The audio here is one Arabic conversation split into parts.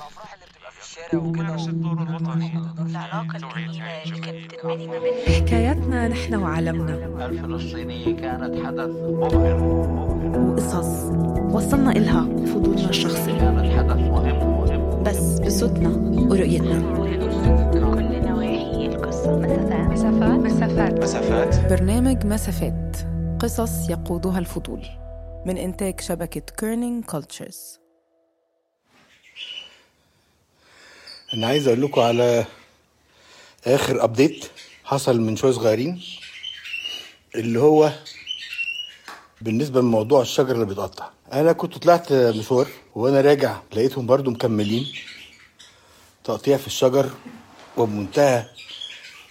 الأفراح اللي بتبقى في الشارع وكده. ومارس الدور الوطني. العلاقة توعية الجميلة اللي كانت. بتنبني ما بيننا. حكاياتنا نحن وعالمنا. الفلسطينية كانت حدث مبهر وقصص وصلنا إلها بفضولنا الشخصي. كانت حدث مهم مهم. بس بصوتنا ورؤيتنا. كل نواحي القصة مسافات. مسافات. مسافات. مسافات. برنامج مسافات. قصص يقودها الفضول. من إنتاج شبكة Kerning Cultures أنا عايز أقول لكم على آخر update حصل من شوية صغيرين اللي هو بالنسبة لموضوع الشجر اللي بيتقطع. أنا كنت طلعت مشوار وأنا راجع لقيتهم برضو مكملين تقطيع في الشجر وبمنتهى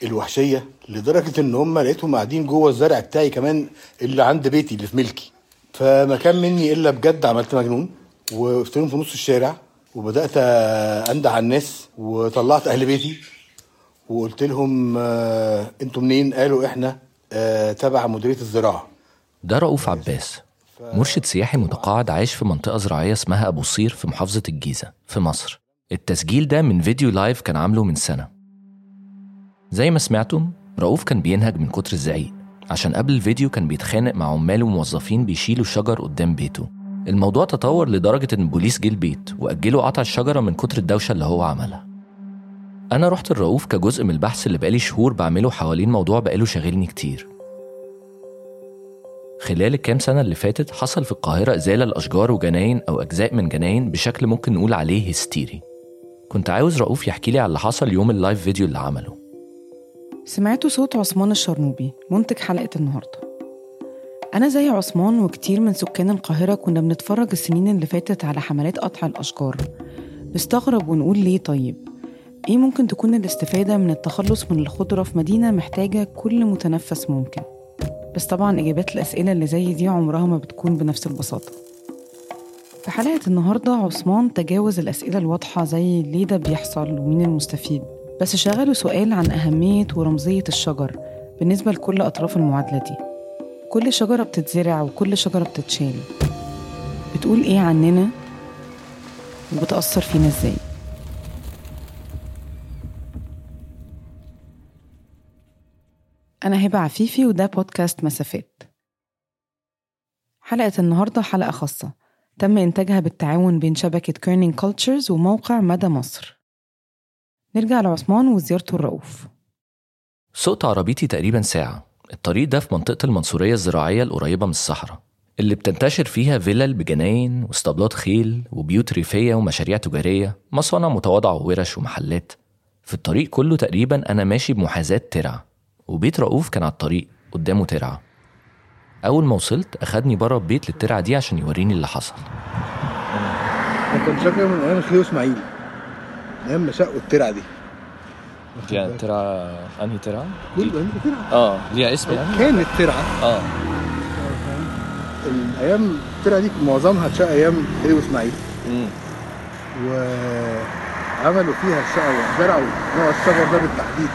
الوحشية لدرجة إن هم لقيتهم قاعدين جوه الزرع بتاعي كمان اللي عند بيتي اللي في ملكي. فما كان مني إلا بجد عملت مجنون وقفت في نص الشارع. وبدأت اندع على الناس وطلعت أهل بيتي وقلت لهم آه، أنتوا منين؟ قالوا إحنا آه، تبع مديرية الزراعة. ده رؤوف عباس مرشد سياحي متقاعد عايش في منطقة زراعية اسمها أبو صير في محافظة الجيزة في مصر. التسجيل ده من فيديو لايف كان عامله من سنة. زي ما سمعتم رؤوف كان بينهج من كتر الزعيق عشان قبل الفيديو كان بيتخانق مع عمال وموظفين بيشيلوا الشجر قدام بيته. الموضوع تطور لدرجة إن البوليس جه البيت وأجلوا قطع الشجرة من كتر الدوشة اللي هو عملها. أنا رحت الرؤوف كجزء من البحث اللي بقالي شهور بعمله حوالين موضوع بقاله شاغلني كتير. خلال الكام سنة اللي فاتت حصل في القاهرة إزالة الأشجار وجناين أو أجزاء من جناين بشكل ممكن نقول عليه هستيري. كنت عاوز رؤوف يحكي لي على اللي حصل يوم اللايف فيديو اللي عمله. سمعتوا صوت عثمان الشرنوبي منتج حلقة النهاردة. أنا زي عثمان وكتير من سكان القاهرة كنا بنتفرج السنين اللي فاتت على حملات قطع الأشجار. نستغرب ونقول ليه طيب؟ إيه ممكن تكون الاستفادة من التخلص من الخضرة في مدينة محتاجة كل متنفس ممكن؟ بس طبعا إجابات الأسئلة اللي زي دي عمرها ما بتكون بنفس البساطة. في حلقة النهاردة عثمان تجاوز الأسئلة الواضحة زي ليه ده بيحصل ومين المستفيد؟ بس شغلوا سؤال عن أهمية ورمزية الشجر بالنسبة لكل أطراف المعادلة دي. كل شجرة بتتزرع وكل شجرة بتتشال. بتقول إيه عننا؟ وبتأثر فينا إزاي؟ أنا هبة عفيفي وده بودكاست مسافات. حلقة النهاردة حلقة خاصة. تم إنتاجها بالتعاون بين شبكة Kerning Cultures وموقع مدى مصر. نرجع لعثمان وزيارته الرؤوف. سقت عربيتي تقريبا ساعة. الطريق ده في منطقة المنصورية الزراعية القريبة من الصحراء اللي بتنتشر فيها فيلل بجناين واسطبلات خيل وبيوت ريفية ومشاريع تجارية مصانع متواضعة وورش ومحلات. في الطريق كله تقريبا أنا ماشي بمحاذاة ترعة وبيت رؤوف كان على الطريق قدامه ترعة. أول ما وصلت أخدني بره البيت للترعة دي عشان يوريني اللي حصل. أنا كنت فاكر من أيام خليل إسماعيل أيام ما شقوا الترعة دي. يعني ترى أنهي ترى؟ كل انت ترعه آه ليها اسم يعني؟ كانت ترعه آه. الأيام الترعه دي معظمها اتشق أيام خليل اسماعيل امم وعملوا فيها الشقه وزرعوا نوع الشجر ده بالتحديد.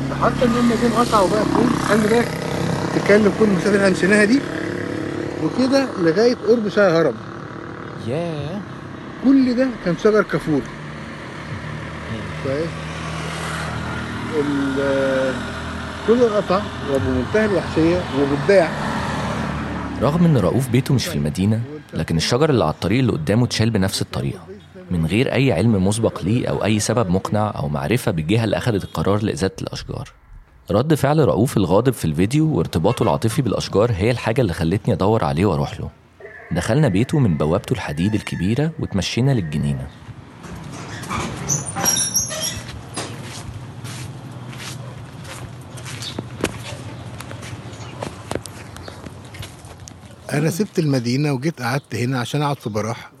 ان حتى إن هم جم قطعوا بقى فين خلي بالك تتكلم كل المسافه اللي مشيناها دي وكده لغاية قرب شارع هرم ياه. كل ده كان شجر كافور كويس؟ كل القطع وبمنتهى الوحشية وبتباع رغم إن رؤوف بيته مش في المدينة لكن الشجر اللي على الطريق اللي قدامه اتشال بنفس الطريقة. من غير أي علم مسبق ليه أو أي سبب مقنع أو معرفة بالجهة اللي أخدت القرار لإزالة الأشجار. رد فعل رؤوف الغاضب في الفيديو وارتباطه العاطفي بالأشجار هي الحاجة اللي خلتني أدور عليه وأروح له. دخلنا بيته من بوابته الحديد الكبيرة وتمشينا للجنينة. أنا سبت المدينة وجيت قعدت هنا عشان أقعد في براح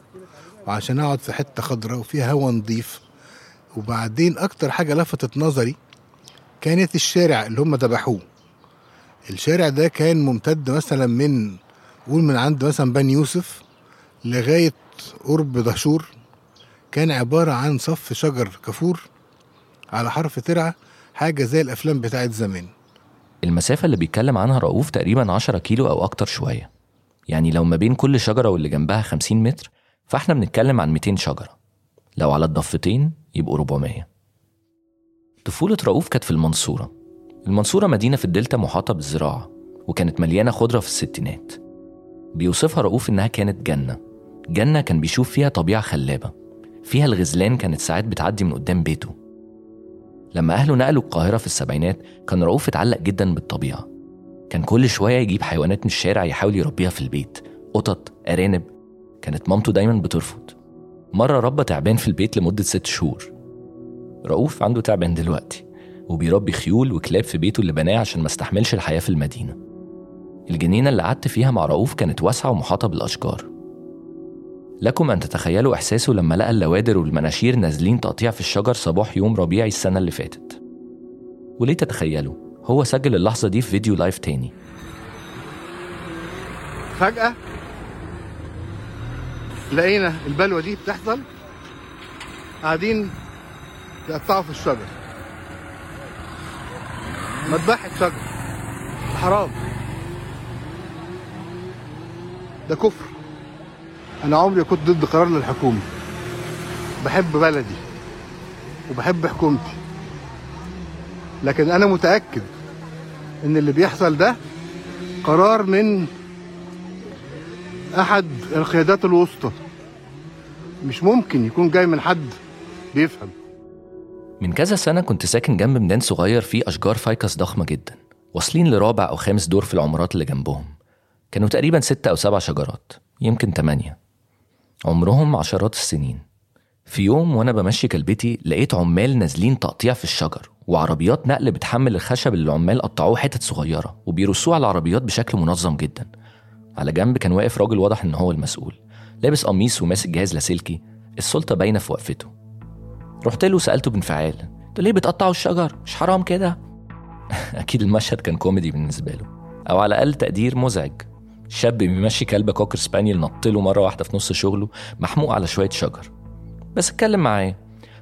وعشان أقعد في حتة خضراء وفيها هوا نظيف وبعدين أكتر حاجة لفتت نظري كانت الشارع اللي هم ذبحوه. الشارع ده كان ممتد مثلا من قول من عند مثلا بني يوسف لغاية قرب دهشور. كان عبارة عن صف شجر كافور على حرف ترعة حاجة زي الأفلام بتاعت زمان. المسافة اللي بيتكلم عنها رؤوف تقريبا 10 كيلو أو أكتر شوية. يعني لو ما بين كل شجرة واللي جنبها 50 متر فاحنا بنتكلم عن 200 شجرة. لو على الضفتين يبقوا 400 طفولة رؤوف كانت في المنصورة. المنصورة مدينة في الدلتا محاطة بالزراعة وكانت مليانة خضرة في الستينات. بيوصفها رؤوف إنها كانت جنة. جنة كان بيشوف فيها طبيعة خلابة. فيها الغزلان كانت ساعات بتعدي من قدام بيته. لما أهله نقلوا القاهرة في السبعينات كان رؤوف اتعلق جدا بالطبيعة. كان كل شوية يجيب حيوانات من الشارع يحاول يربيها في البيت. قطط أرانب. كانت مامته دايما بترفض. مرة ربى تعبان في البيت لمدة ست شهور. رؤوف عنده تعبان دلوقتي وبيربي خيول وكلاب في بيته اللي بناه عشان ما استحملش الحياة في المدينة. الجنينة اللي قعدت فيها مع رؤوف كانت واسعة ومحاطة بالأشجار. لكم أن تتخيلوا إحساسه لما لقى اللوادر والمناشير نازلين تقطيع في الشجر صباح يوم ربيع السنة اللي فاتت. وليه تتخيلوا؟ هو سجل اللحظة دي في فيديو لايف تاني. فجأة لقينا البلوة دي بتحصل. قاعدين يقطعوا في الشجر. مذبحة شجر. حرام. ده كفر. أنا عمري كنت ضد قرار للحكومة. بحب بلدي. وبحب حكومتي. لكن أنا متأكد إن اللي بيحصل ده قرار من أحد القيادات الوسطى. مش ممكن يكون جاي من حد بيفهم. من كذا سنة كنت ساكن جنب ميدان صغير فيه أشجار فايكس ضخمة جدا واصلين لرابع أو خامس دور في العمارات اللي جنبهم. كانوا تقريبا ستة أو سبع شجرات يمكن تمانية. عمرهم عشرات السنين. في يوم وأنا بمشي كلبتي لقيت عمال نازلين تقطيع في الشجر. وعربيات نقل بتحمل الخشب اللي العمال قطعوه حتت صغيرة وبيرصوه على العربيات بشكل منظم جدا. على جنب كان واقف راجل واضح إن هو المسؤول. لابس قميص وماسك جهاز لاسلكي السلطة باينة في وقفته. رحت له سألته بانفعال أنتوا ليه بتقطعوا الشجر؟ مش حرام كده؟ أكيد المشهد كان كوميدي بالنسبة له. أو على الأقل تقدير مزعج. شاب بيمشي كلب cocker spaniel نط له مرة واحدة في نص شغله محموق على شوية شجر. بس اتكلم معاه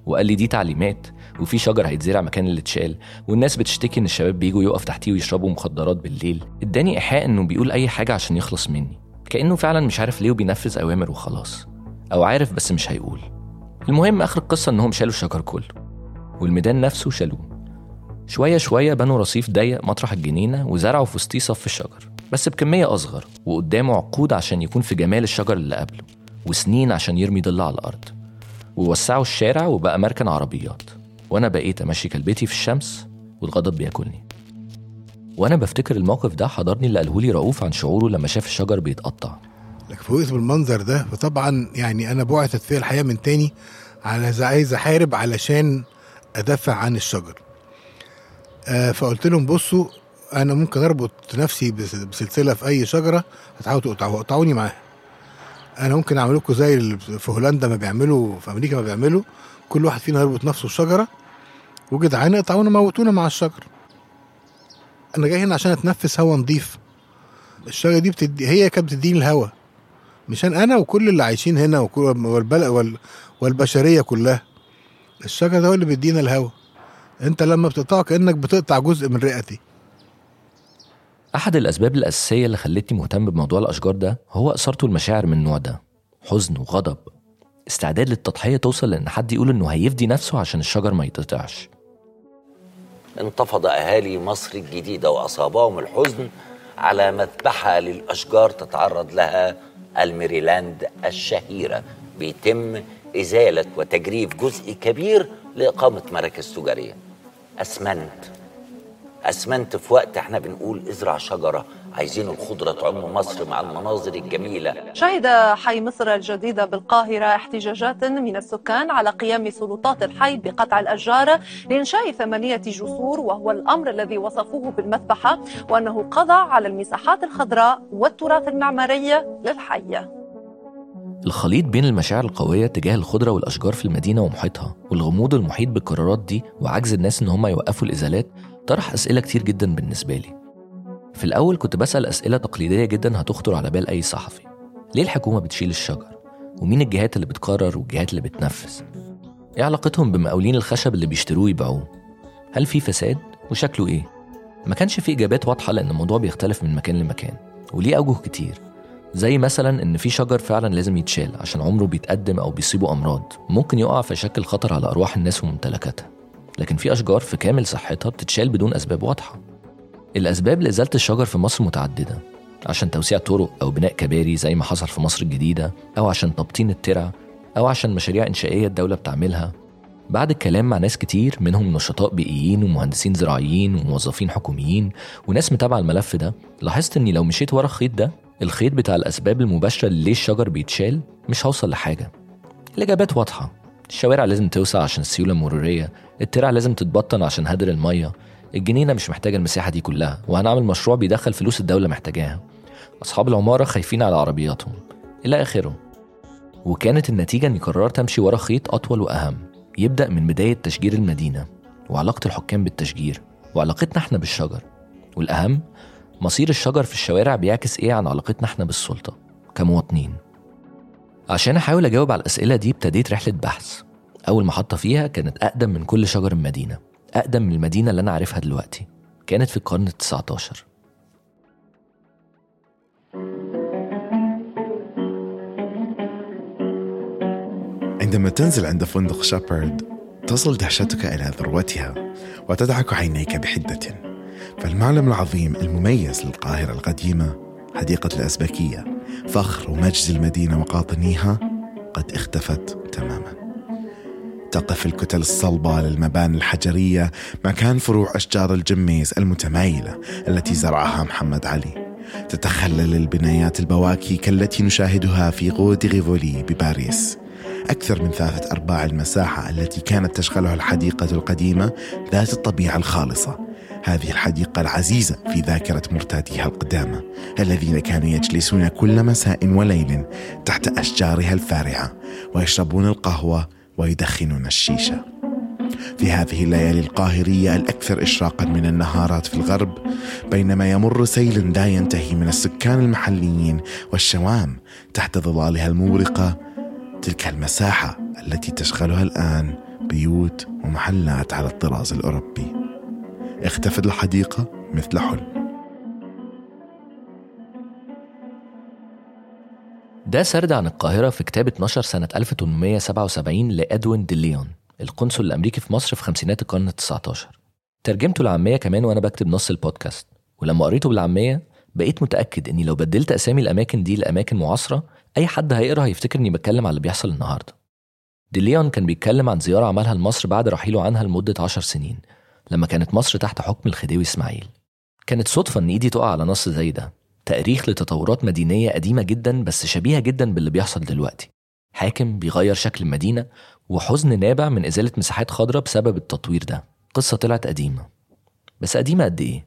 وقال لي دي تعليمات. وفي شجر هيتزرع مكان اللي اتشال والناس بتشتكي إن الشباب بيجوا يقف تحتيه ويشربوا مخدرات بالليل. اداني إيحاء إنه بيقول أي حاجة عشان يخلص مني. كأنه فعلا مش عارف ليه وبينفذ أوامر وخلاص. أو عارف بس مش هيقول. المهم آخر القصة انهم شالوا الشجر كله. والميدان نفسه شالوه. شوية شوية بنوا رصيف ضيق مطرح الجنينة وزرعوا في وسطيه صف الشجر. بس بكمية أصغر وقدامه عقود عشان يكون في جمال الشجر اللي قبله وسنين عشان يرمي ضل على الأرض. ووسعوا الشارع وبقى مركن عربيات. وأنا بقيت أمشي كلبتي في الشمس والغضب بياكلني. وأنا بفتكر الموقف ده حضرني اللي قاله لي رؤوف عن شعوره لما شاف الشجر بيتقطع. لكن فوقت بالمنظر ده فطبعا يعني أنا بعثت فيا الحياة من تاني على عايز أحارب علشان أدافع عن الشجر. آه فقلت لهم بصوا أنا ممكن أربط نفسي بس- بسلسلة في أي شجرة هتحاولوا تقطعوا اقطعوني معاها. أنا ممكن أعمل لكم زي في هولندا ما بيعملوا في أمريكا ما بيعملوا كل واحد فينا يربط نفسه بشجرة وجدعان اقطعونا موتونا مع الشجر. أنا جاي هنا عشان أتنفس هوا نضيف. الشجرة دي بتدي هي كانت بتديني الهوا. مشان أنا وكل اللي عايشين هنا وكل والبلد وال والبشرية كلها. الشجر ده هو اللي بيدينا الهوا. أنت لما بتقطعه كأنك بتقطع جزء من رئتي. أحد الأسباب الأساسية اللي خلتني مهتم بموضوع الأشجار ده هو إثارته المشاعر من النوع ده. حزن وغضب. استعداد للتضحية توصل لأن حد يقول إنه هيفدي نفسه عشان الشجر ما يتقطعش. انتفض أهالي مصر الجديدة وأصابهم الحزن على مذبحة للأشجار تتعرض لها الميريلاند الشهيرة. بيتم إزالة وتجريف جزء كبير لإقامة مراكز تجارية. أسمنت. أسمنت في وقت إحنا بنقول إزرع شجرة. عايزين الخضرة تعم مصر مع المناظر الجميلة. شهد حي مصر الجديدة بالقاهرة احتجاجات من السكان على قيام سلطات الحي بقطع الأشجار لإنشاء ثمانية جسور وهو الأمر الذي وصفوه بالمذبحة وأنه قضى على المساحات الخضراء والتراث المعماري للحي. الخليط بين المشاعر القوية تجاه الخضرة والأشجار في المدينة ومحيطها والغموض المحيط بالقرارات دي وعجز الناس إن هم يوقفوا الإزالات طرح أسئلة كتير جدا بالنسبة لي. في الأول كنت بسأل أسئلة تقليدية جدا هتخطر على بال أي صحفي ليه الحكومة بتشيل الشجر؟ ومين الجهات اللي بتقرر والجهات اللي بتنفذ؟ إيه علاقتهم بمقاولين الخشب اللي بيشتروه ويبيعوه؟ هل في فساد؟ وشكله إيه؟ ما كانش في إجابات واضحة لأن الموضوع بيختلف من مكان لمكان وليه أوجه كتير زي مثلا إن في شجر فعلا لازم يتشال عشان عمره بيتقدم أو بيصيبه أمراض ممكن يقع فيشكل خطر على أرواح الناس وممتلكاتها لكن في أشجار في كامل صحتها بتتشال بدون أسباب واضحة الأسباب لإزالة الشجر في مصر متعددة عشان توسيع طرق أو بناء كباري زي ما حصل في مصر الجديدة أو عشان تبطين الترع أو عشان مشاريع إنشائية الدولة بتعملها. بعد الكلام مع ناس كتير منهم نشطاء بيئيين ومهندسين زراعيين وموظفين حكوميين وناس متابعة الملف ده لاحظت إني لو مشيت ورا الخيط ده الخيط بتاع الأسباب المباشرة ليه الشجر بيتشال مش هوصل لحاجة. الإجابات واضحة الشوارع لازم توسع عشان السيولة المرورية الترع لازم تتبطن عشان هدر المية الجنينة مش محتاجة المساحة دي كلها وهنعمل مشروع بيدخل فلوس الدولة محتاجاها. أصحاب العمارة خايفين على عربياتهم. إلى آخره. وكانت النتيجة إني قررت أمشي ورا خيط أطول وأهم. يبدأ من بداية تشجير المدينة وعلاقة الحكام بالتشجير وعلاقتنا إحنا بالشجر. والأهم مصير الشجر في الشوارع بيعكس إيه عن علاقتنا إحنا بالسلطة كمواطنين. عشان أحاول أجاوب على الأسئلة دي ابتديت رحلة بحث. أول محطة فيها كانت أقدم من كل شجر المدينة. أقدم من المدينة اللي أنا عارفها دلوقتي كانت في القرن التسعة عشر عندما تنزل عند فندق شابرد تصل دهشتك إلى ذروتها وتدعك عينيك بحدة. فالمعلم العظيم المميز للقاهرة القديمة حديقة الأزبكية فخر ومجد المدينة وقاطنيها قد اختفت تماما. تقف الكتل الصلبة للمباني الحجرية مكان فروع أشجار الجميز المتمايلة التي زرعها محمد علي. تتخلل البنايات البواكي كالتي نشاهدها في غود ريفولي بباريس. أكثر من ثلاثة أرباع المساحة التي كانت تشغلها الحديقة القديمة ذات الطبيعة الخالصة. هذه الحديقة العزيزة في ذاكرة مرتاديها القدامى الذين كانوا يجلسون كل مساء وليل تحت أشجارها الفارعة ويشربون القهوة ويدخنون الشيشة في هذه الليالي القاهرية الأكثر إشراقا من النهارات في الغرب بينما يمر سيل لا ينتهي من السكان المحليين والشوام تحت ظلالها المورقة تلك المساحة التي تشغلها الآن بيوت ومحلات على الطراز الأوروبي. اختفت الحديقة مثل حلم. ده سرد عن القاهرة في كتاب 12 سنة 1877 لإدوين دي ليون القنصل الأمريكي في مصر في خمسينات القرن ال 19 ترجمته العامية كمان وأنا بكتب نص البودكاست. ولما قريته بالعامية بقيت متأكد إني لو بدلت أسامي الأماكن دي لأماكن معاصرة أي حد هيقرأ هيفتكر إني بتكلم على اللي بيحصل النهاردة. دي ليون كان بيتكلم عن زيارة عملها لمصر بعد رحيله عنها لمدة عشر سنين لما كانت مصر تحت حكم الخديوي إسماعيل. كانت صدفة إن إيدي تقع على نص زي ده. تاريخ لتطورات مدينية قديمة جدا بس شبيهة جدا باللي بيحصل دلوقتي حاكم بيغير شكل المدينة وحزن نابع من إزالة مساحات خضراء بسبب التطوير ده قصة طلعت قديمة بس قديمة قد إيه؟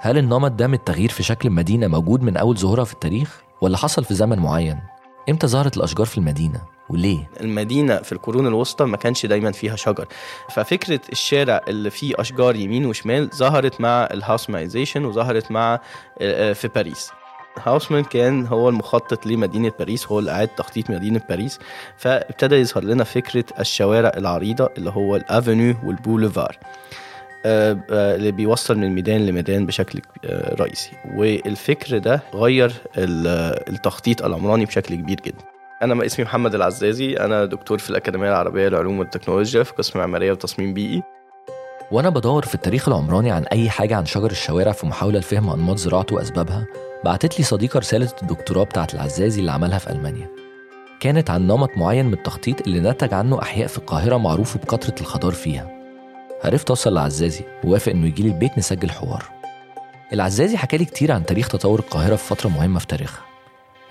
هل النمط ده من التغيير في شكل المدينة موجود من أول ظهورها في التاريخ ولا حصل في زمن معين؟ إمتى ظهرت الأشجار في المدينة؟ وليه؟ المدينة في القرون الوسطى ما كانش دايما فيها شجر. ففكرة الشارع اللي فيه أشجار يمين وشمال ظهرت مع الهاوسمايزيشن وظهرت مع آه، في باريس. هاوسمان كان هو المخطط لمدينة باريس هو اللي قاعد تخطيط مدينة باريس. فابتدى يظهر لنا فكرة الشوارع العريضة اللي هو ال avenue وال boulevard آه، آه، اللي بيوصل من ميدان لميدان بشكل آه، رئيسي. والفكر ده غير ال- التخطيط العمراني بشكل كبير جدا. أنا اسمي محمد العزازي أنا دكتور في الأكاديمية العربية للعلوم والتكنولوجيا في قسم معمارية وتصميم بيئي. وأنا بدور في التاريخ العمراني عن أي حاجة عن شجر الشوارع في محاولة لفهم أنماط زراعته وأسبابها بعتت لي صديقة رسالة الدكتوراه بتاعة العزازي اللي عملها في ألمانيا. كانت عن نمط معين من التخطيط اللي نتج عنه أحياء في القاهرة معروف بكثرة الخضار فيها. عرفت أوصل لعزازي ووافق إنه يجيلي البيت نسجل حوار. العزازي حكالي كتير عن تاريخ تطور القاهرة في فترة مهمة في تاريخها.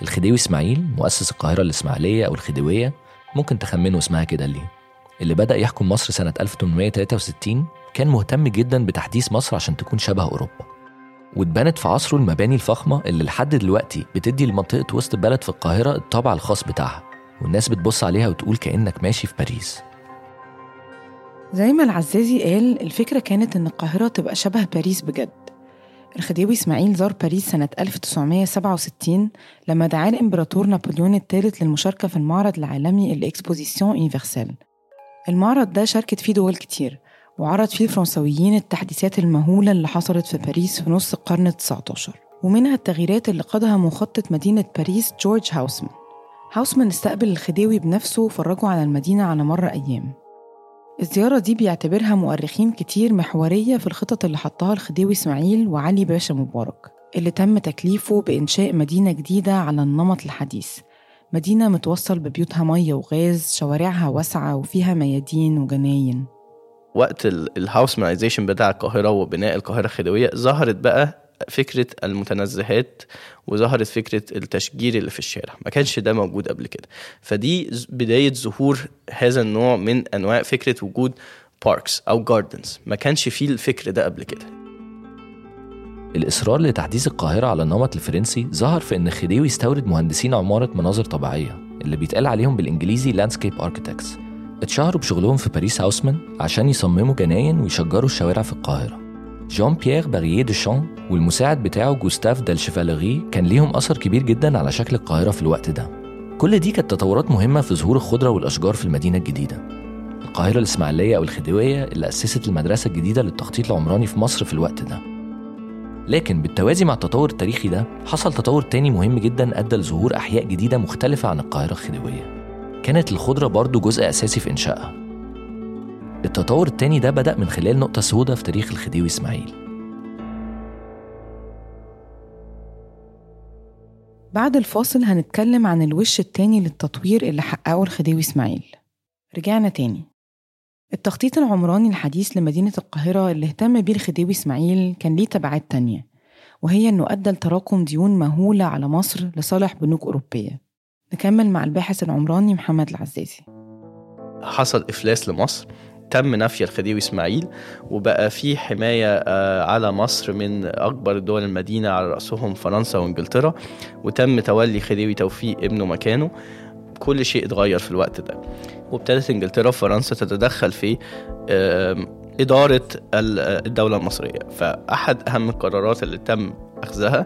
الخديوي إسماعيل مؤسس القاهرة الإسماعيلية أو الخديوية ممكن تخمنوا اسمها كده ليه؟ اللي بدأ يحكم مصر سنة 1863 كان مهتم جدا بتحديث مصر عشان تكون شبه أوروبا. واتبنت في عصره المباني الفخمة اللي لحد دلوقتي بتدي لمنطقة وسط البلد في القاهرة الطابع الخاص بتاعها والناس بتبص عليها وتقول كأنك ماشي في باريس. زي ما العزازي قال الفكرة كانت إن القاهرة تبقى شبه باريس بجد. الخديوي إسماعيل زار باريس سنة 1967 لما دعاه الإمبراطور نابليون الثالث للمشاركة في المعرض العالمي ال exposition universelle. المعرض ده شاركت فيه دول كتير وعرض فيه الفرنسويين التحديثات المهولة اللي حصلت في باريس في نص القرن ال 19 ومنها التغييرات اللي قادها مخطط مدينة باريس جورج هاوسمان. هاوسمان استقبل الخديوي بنفسه وفرجه على المدينة على مر أيام. الزيارة دي بيعتبرها مؤرخين كتير محورية في الخطط اللي حطها الخديوي إسماعيل وعلي باشا مبارك اللي تم تكليفه بإنشاء مدينة جديدة على النمط الحديث. مدينة متوصل ببيوتها مية وغاز شوارعها واسعة وفيها ميادين وجناين. وقت ال Haussmannization بتاع القاهرة وبناء القاهرة الخديوية ظهرت بقى فكرة المتنزهات وظهرت فكرة التشجير اللي في الشارع. ما كانش ده موجود قبل كده. فدي بداية ظهور هذا النوع من أنواع فكرة وجود parks أو gardens ما كانش فيه الفكر ده قبل كده. الإصرار لتحديث القاهرة على النمط الفرنسي ظهر في إن خديوي يستورد مهندسين عمارة مناظر طبيعية اللي بيتقال عليهم بالإنجليزي landscape architects اتشهروا بشغلهم في باريس هاوسمان عشان يصمموا جناين ويشجروا الشوارع في القاهرة. جان بيير باريليه ديشان والمساعد بتاعه جوستاف ديلشيفاليري كان ليهم أثر كبير جدا على شكل القاهرة في الوقت ده. كل دي كانت تطورات مهمة في ظهور الخضرة والأشجار في المدينة الجديدة. القاهرة الإسماعيلية أو الخديوية اللي أسست المدرسة الجديدة للتخطيط العمراني في مصر في الوقت ده. لكن بالتوازي مع التطور التاريخي ده حصل تطور تاني مهم جدا أدى لظهور أحياء جديدة مختلفة عن القاهرة الخديوية. كانت الخضرة برضو جزء أساسي في إنشائها. التطور التاني ده بدأ من خلال نقطة سوداء في تاريخ الخديوي إسماعيل. بعد الفاصل هنتكلم عن الوش التاني للتطوير اللي حققه الخديوي إسماعيل. رجعنا تاني. التخطيط العمراني الحديث لمدينة القاهرة اللي اهتم بيه الخديوي إسماعيل كان ليه تبعات تانية وهي إنه أدى لتراكم ديون مهولة على مصر لصالح بنوك أوروبية. نكمل مع الباحث العمراني محمد العزازي. حصل إفلاس لمصر تم نفي الخديوي إسماعيل وبقى في حماية آه، على مصر من أكبر دول المدينة على رأسهم فرنسا وإنجلترا وتم تولي خديوي توفيق ابنه مكانه. كل شيء اتغير في الوقت ده. وابتدت إنجلترا وفرنسا تتدخل في إدارة ال- الدولة المصرية. فأحد أهم القرارات اللي تم أخذها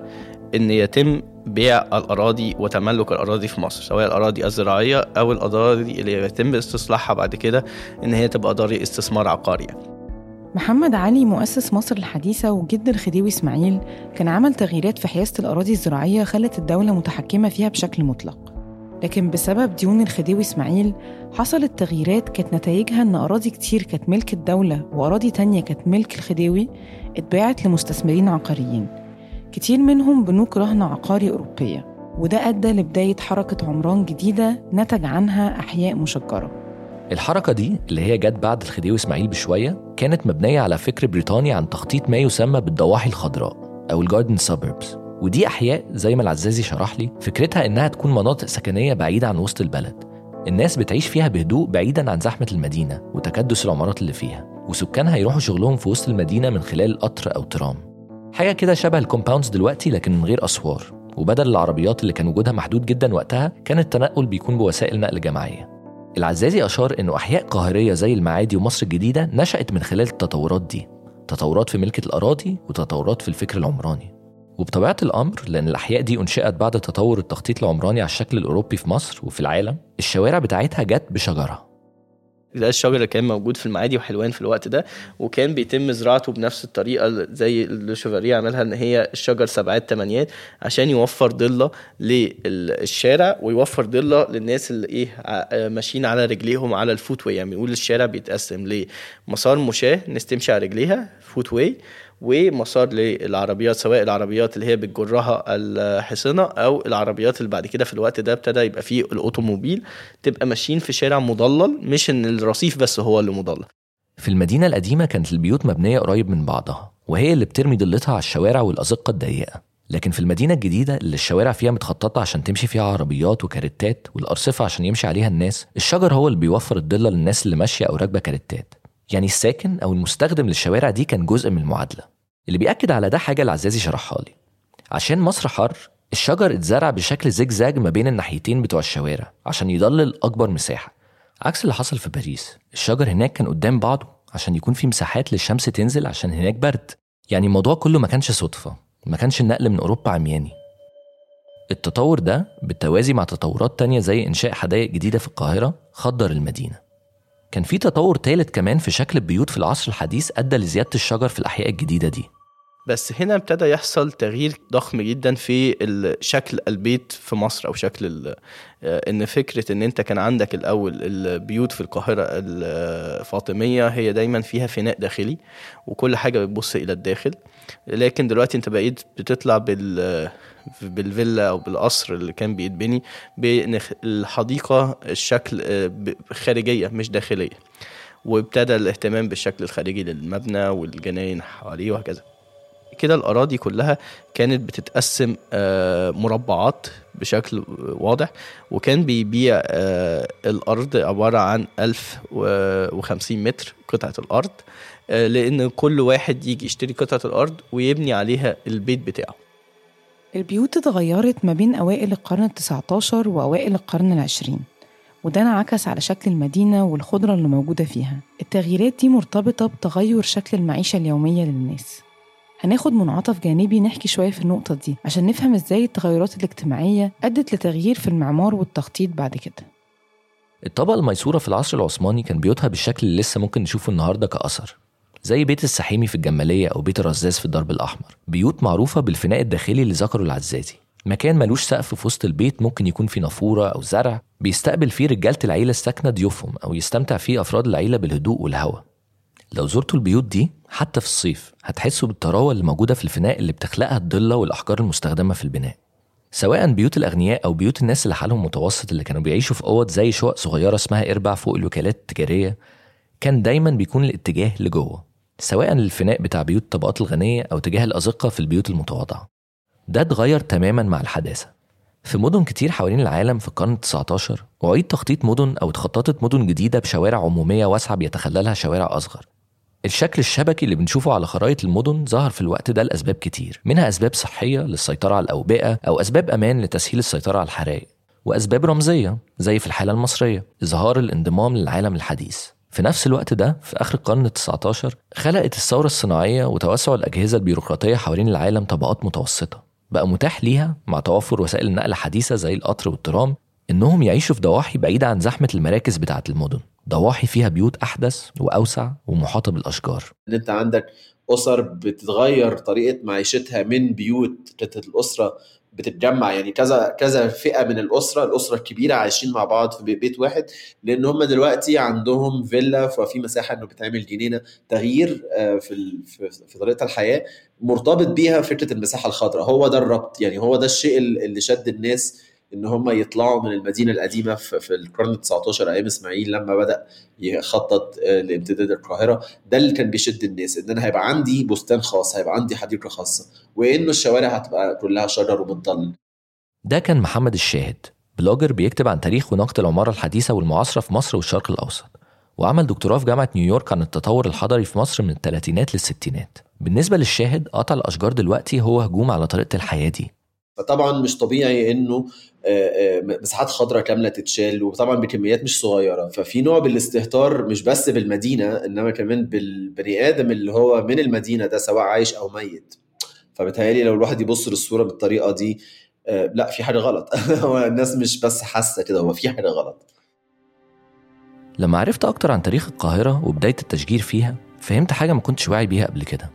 إن يتم بيع الأراضي وتملك الأراضي في مصر سواء الأراضي الزراعية أو الأراضي اللي يتم استصلاحها بعد كده إن هي تبقى أراضي استثمار عقاري. محمد علي مؤسس مصر الحديثة وجد الخديوي إسماعيل كان عمل تغييرات في حيازة الأراضي الزراعية خلت الدولة متحكمة فيها بشكل مطلق. لكن بسبب ديون الخديوي إسماعيل حصلت تغييرات كانت نتائجها إن أراضي كتير كانت ملك الدولة وأراضي تانية كانت ملك الخديوي اتباعت لمستثمرين عقاريين. كتير منهم بنوك رهن عقاري أوروبية وده أدى لبداية حركة عمران جديدة نتج عنها أحياء مشجرة. الحركة دي اللي هي جت بعد الخديوي إسماعيل بشوية كانت مبنية على فكر بريطاني عن تخطيط ما يسمى بالضواحي الخضراء أو الجاردن سابربس ودي أحياء زي ما العزازي شرح لي فكرتها إنها تكون مناطق سكنية بعيدة عن وسط البلد. الناس بتعيش فيها بهدوء بعيدا عن زحمة المدينة وتكدس العمارات اللي فيها وسكانها يروحوا شغلهم في وسط المدينة من خلال قطر أو ترام. حاجة كده شبه الكومباوندز دلوقتي لكن من غير أسوار. وبدل العربيات اللي كان وجودها محدود جدا وقتها كان التنقل بيكون بوسائل نقل جماعية. العزازي أشار إنه أحياء قاهرية زي المعادي ومصر الجديدة نشأت من خلال التطورات دي. تطورات في ملكة الأراضي وتطورات في الفكر العمراني. وبطبيعة الأمر لأن الأحياء دي أنشئت بعد تطور التخطيط العمراني على الشكل الأوروبي في مصر وفي العالم الشوارع بتاعتها جت بشجرة. ده الشجر اللي كان موجود في المعادي وحلوان في الوقت ده وكان بيتم زراعته بنفس الطريقة زي اللي شوفاريه عملها إن هي الشجر سبعات تمانيات عشان يوفر ضلة للشارع ويوفر ضلة للناس اللي إيه ماشيين على رجليهم على ال footway. يعني بنقول الشارع بيتقسم لمسار مشاة الناس تمشي على رجليها footway ومسار للعربيات سواء العربيات اللي هي بتجرها الحصنة أو العربيات اللي بعد كده في الوقت ده ابتدى يبقى فيه الأوتوموبيل تبقى ماشيين في شارع مضلل مش إن الرصيف بس هو اللي مضلل. في المدينة القديمة كانت البيوت مبنية قريب من بعضها وهي اللي بترمي ضلتها على الشوارع والأزقة الضيقة. لكن في المدينة الجديدة اللي الشوارع فيها متخططة عشان تمشي فيها عربيات وكاريتات والأرصفة عشان يمشي عليها الناس الشجر هو اللي بيوفر الضلة للناس اللي ماشية أو راكبة كاريتات يعني الساكن أو المستخدم للشوارع دي كان جزء من المعادلة. اللي بيأكد على ده حاجة العزازي شرحها لي. عشان مصر حر الشجر اتزرع بشكل زجزاج ما بين الناحيتين بتوع الشوارع عشان يضلل أكبر مساحة. عكس اللي حصل في باريس الشجر هناك كان قدام بعضه عشان يكون في مساحات للشمس تنزل عشان هناك برد. يعني الموضوع كله ما كانش صدفة ما كانش النقل من أوروبا عمياني. التطور ده بالتوازي مع تطورات تانية زي إنشاء حدائق جديدة في القاهرة خضر المدينة. كان في تطور تالت كمان في شكل البيوت في العصر الحديث أدى لزيادة الشجر في الأحياء الجديدة دي. بس هنا ابتدى يحصل تغيير ضخم جدا في شكل البيت في مصر أو شكل آه، إن فكرة إن أنت كان عندك الأول البيوت في القاهرة الفاطمية هي دايما فيها فناء داخلي وكل حاجة بتبص إلى الداخل. لكن دلوقتي أنت بقيت بتطلع بال بالفيلا أو بالقصر اللي كان بيتبني بالحديقه الشكل آه، خارجية مش داخلية وابتدى الاهتمام بالشكل الخارجي للمبنى والجناين حواليه وهكذا. كده الأراضي كلها كانت بتتقسم آه، مربعات بشكل واضح وكان بيبيع آه، الأرض عبارة عن 1050 متر قطعة الأرض آه، لأن كل واحد يجي يشتري قطعة الأرض ويبني عليها البيت بتاعه. البيوت اتغيرت ما بين أوائل القرن التسعة عشر وأوائل القرن العشرين وده انعكس على شكل المدينة والخضرة اللي موجودة فيها. التغييرات دي مرتبطة بتغير شكل المعيشة اليومية للناس. هناخد منعطف جانبي نحكي شوية في النقطة دي عشان نفهم إزاي التغيرات الاجتماعية أدت لتغيير في المعمار والتخطيط بعد كده. الطبقة الميسورة في العصر العثماني كان بيوتها بالشكل اللي لسه ممكن نشوفه النهاردة كأثر. زي بيت السحيمي في الجمالية أو بيت الرزاز في الدرب الأحمر. بيوت معروفة بالفناء الداخلي اللي ذكره العزازي. مكان ملوش سقف في وسط البيت ممكن يكون فيه نافورة أو زرع. بيستقبل فيه رجالة العيلة الساكنة ضيوفهم أو يستمتع فيه أفراد العيلة بالهدوء والهواء لو زرتوا البيوت دي حتى في الصيف هتحسوا بالطراوة اللي موجودة في الفناء اللي بتخلقها الضلة والأحجار المستخدمة في البناء. سواء بيوت الأغنياء أو بيوت الناس اللي حالهم متوسط اللي كانوا بيعيشوا في أوض زي شقق صغيرة اسمها إربع فوق الوكالات التجارية كان دايما بيكون الاتجاه لجوه. سواء للفناء بتاع بيوت الطبقات الغنية أو تجاه الأزقة في البيوت المتواضعة. ده اتغير تماما مع الحداثة. في مدن كتير حوالين العالم في القرن ال19 أعيد تخطيط مدن أو اتخططت مدن جديدة بشوارع عمومية واسعة بيتخللها شوارع أصغر. الشكل الشبكي اللي بنشوفه على خرائط المدن ظهر في الوقت ده لأسباب كتير منها أسباب صحية للسيطرة على الأوبئة أو أسباب أمان لتسهيل السيطرة على الحرائق وأسباب رمزية زي في الحالة المصرية إظهار الانضمام للعالم الحديث. في نفس الوقت ده في آخر القرن ال19 خلقت الثورة الصناعية وتوسع الأجهزة البيروقراطية حوالين العالم طبقات متوسطة. بقى متاح ليها مع توفر وسائل نقل حديثة زي القطر والترام إنهم يعيشوا في ضواحي بعيدة عن زحمة المراكز بتاعة المدن. ضواحي فيها بيوت أحدث وأوسع ومحاطة بالأشجار. أنت عندك أسر بتتغير طريقة معيشتها من بيوت كانت الأسرة بتتجمع يعني كذا كذا فئة من الأسرة الأسرة الكبيرة عايشين مع بعض في بي- بيت واحد لأن هم دلوقتي عندهم فيلا ففي مساحة إنه بتعمل جنينة تغيير آه، في في طريقة الحياة مرتبط بيها فكرة المساحة الخضراء. هو ده الربط يعني هو ده الشيء اللي شد الناس إن هم يطلعوا من المدينة القديمة في القرن ال 19 أيام إسماعيل لما بدأ يخطط آه، لامتداد القاهرة. ده اللي كان بيشد الناس إن أنا هيبقى عندي بستان خاص هيبقى عندي حديقة خاصة وإنه الشوارع هتبقى كلها شجر وبتضل ده كان محمد الشاهد بلوجر بيكتب عن تاريخ ونقد العمارة الحديثة والمعاصرة في مصر والشرق الأوسط وعمل دكتوراه في جامعة نيويورك عن التطور الحضري في مصر من الثلاثينات للستينات. بالنسبة للشاهد قطع الأشجار دلوقتي هو هجوم على طريقة الحياة دي. فطبعا مش طبيعي إنه آه، آه، مساحات خضراء كاملة تتشال وطبعا بكميات مش صغيرة. ففي نوع بالاستهتار مش بس بالمدينة إنما كمان بالبني آدم اللي هو من المدينة ده سواء عايش أو ميت. فبتهيألي لو الواحد يبص للصورة بالطريقة دي آه، لأ في حاجة غلط. هو الناس مش بس حاسة كده هو في حاجة غلط. لما عرفت أكتر عن تاريخ القاهرة وبداية التشجير فيها فهمت حاجة ما كنتش واعي بيها قبل كده.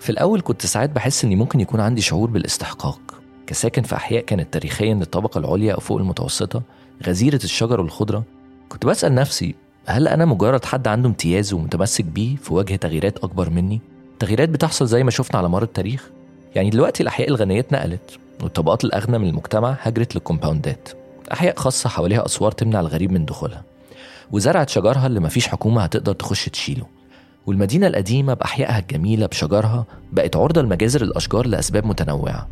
في الأول كنت ساعات بحس إني ممكن يكون عندي شعور بالإستحقاق. كساكن في أحياء كانت تاريخيا للطبقة العليا أو فوق المتوسطة غزيرة الشجر والخضرة. كنت بسأل نفسي هل أنا مجرد حد عنده امتياز ومتمسك بيه في وجه تغييرات أكبر مني؟ تغييرات بتحصل زي ما شفنا على مر التاريخ. يعني دلوقتي الأحياء الغنية اتنقلت والطبقات الأغنى من المجتمع هجرت للكومباوندات. أحياء خاصة حواليها أسوار تمنع الغريب من دخولها. وزرعت شجرها اللي مفيش حكومة هتقدر تخش تشيله. والمدينة القديمة بأحيائها الجميلة بشجرها بقت عرضة لمجازر الأشجار لأسباب متنوعة.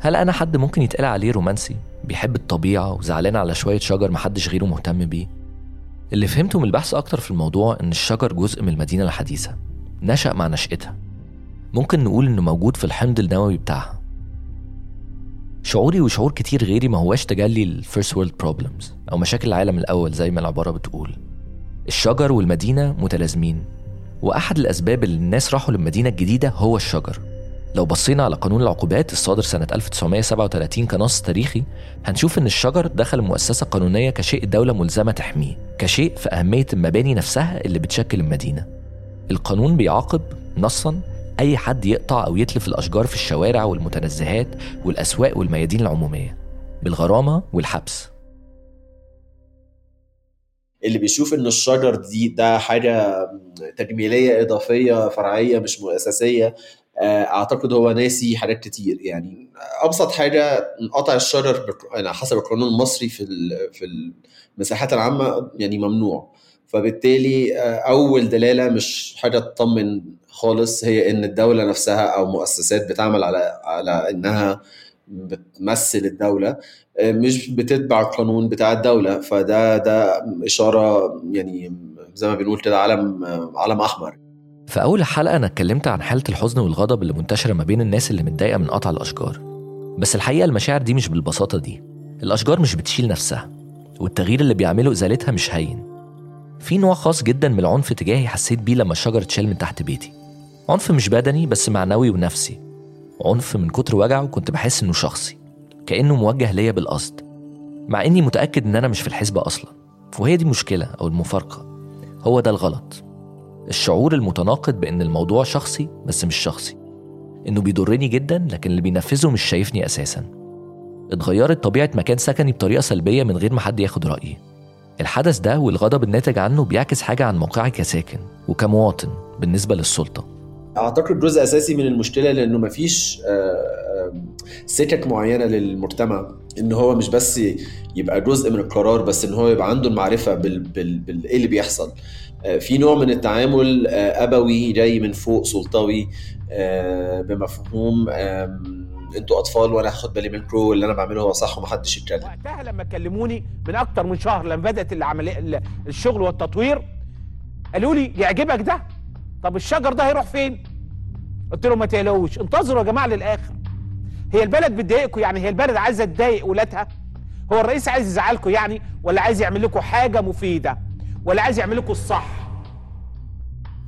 هل أنا حد ممكن يتقال عليه رومانسي؟ بيحب الطبيعة وزعلان على شوية شجر محدش غيره مهتم بيه. اللي فهمته من البحث أكتر في الموضوع إن الشجر جزء من المدينة الحديثة. نشأ مع نشأتها. ممكن نقول إنه موجود في الحمض النووي بتاعها. شعوري وشعور كتير غيري ما هواش تجلي ال first world problems أو مشاكل العالم الأول زي ما العبارة بتقول. الشجر والمدينة متلازمين. وأحد الأسباب اللي الناس راحوا للمدينة الجديدة هو الشجر. لو بصينا على قانون العقوبات الصادر سنة 1937 كنص تاريخي هنشوف إن الشجر دخل المؤسسة القانونية كشيء الدولة ملزمة تحميه كشيء في أهمية المباني نفسها اللي بتشكل المدينة. القانون بيعاقب نصا أي حد يقطع أو يتلف الأشجار في الشوارع والمتنزهات والأسواق والميادين العمومية بالغرامة والحبس. اللي بيشوف إن الشجر دي ده حاجة تجميلية إضافية فرعية مش آه، أعتقد هو ناسي حاجات كتير. يعني أبسط حاجة قطع الشجر يعني حسب القانون المصري في في المساحات العامة يعني ممنوع. فبالتالي آه، أول دلالة مش حاجة تطمن خالص هي إن الدولة نفسها أو مؤسسات بتعمل على على إنها بتمثل الدولة آه، مش بتتبع القانون بتاع الدولة. فده ده إشارة يعني زي ما بنقول كده علم آه، علم أحمر. في أول حلقة أنا اتكلمت عن حالة الحزن والغضب اللي منتشرة ما بين الناس اللي متضايقة من قطع الأشجار. بس الحقيقة المشاعر دي مش بالبساطة دي. الأشجار مش بتشيل نفسها والتغيير اللي بيعمله إزالتها مش هين. في نوع خاص جدا من العنف تجاهي حسيت بيه لما الشجر اتشال من تحت بيتي. عنف مش بدني بس معنوي ونفسي. عنف من كتر وجعه كنت بحس إنه شخصي كأنه موجه ليا بالقصد. مع إني متأكد إن أنا مش في الحسبة أصلا. وهي دي المشكلة أو المفارقة. هو ده الغلط. الشعور المتناقض بإن الموضوع شخصي بس مش شخصي. إنه بيضرني جدا لكن اللي بينفذه مش شايفني أساسا. اتغيرت طبيعة مكان سكني بطريقة سلبية من غير ما حد ياخد رأيي. الحدث ده والغضب الناتج عنه بيعكس حاجة عن موقعي كساكن وكمواطن بالنسبة للسلطة. أعتقد جزء أساسي من المشكلة لأنه مفيش آه، سكك معينة للمجتمع. إن هو مش بس يبقى جزء من القرار بس إن هو يبقى عنده المعرفة بال بال بال إيه اللي بيحصل. في نوع من التعامل آه، أبوي جاي من فوق سلطوي آه، بمفهوم أنتوا أطفال وأنا هاخد بالي منكم واللي أنا بعمله هو صح ومحدش يتكلم. وقتها لما كلموني من أكتر من شهر لما بدأت العملية ال- الشغل والتطوير قالوا لي يعجبك ده؟ طب الشجر ده هيروح فين؟ قلت لهم ما تقلقوش انتظروا يا جماعة للآخر. هي البلد بتضايقكم يعني؟ هي البلد عايزة تضايق ولادها؟ هو الرئيس عايز يزعلكم يعني؟ ولا عايز يعمل لكم حاجة مفيدة؟ ولا عايز يعمل لكم الصح.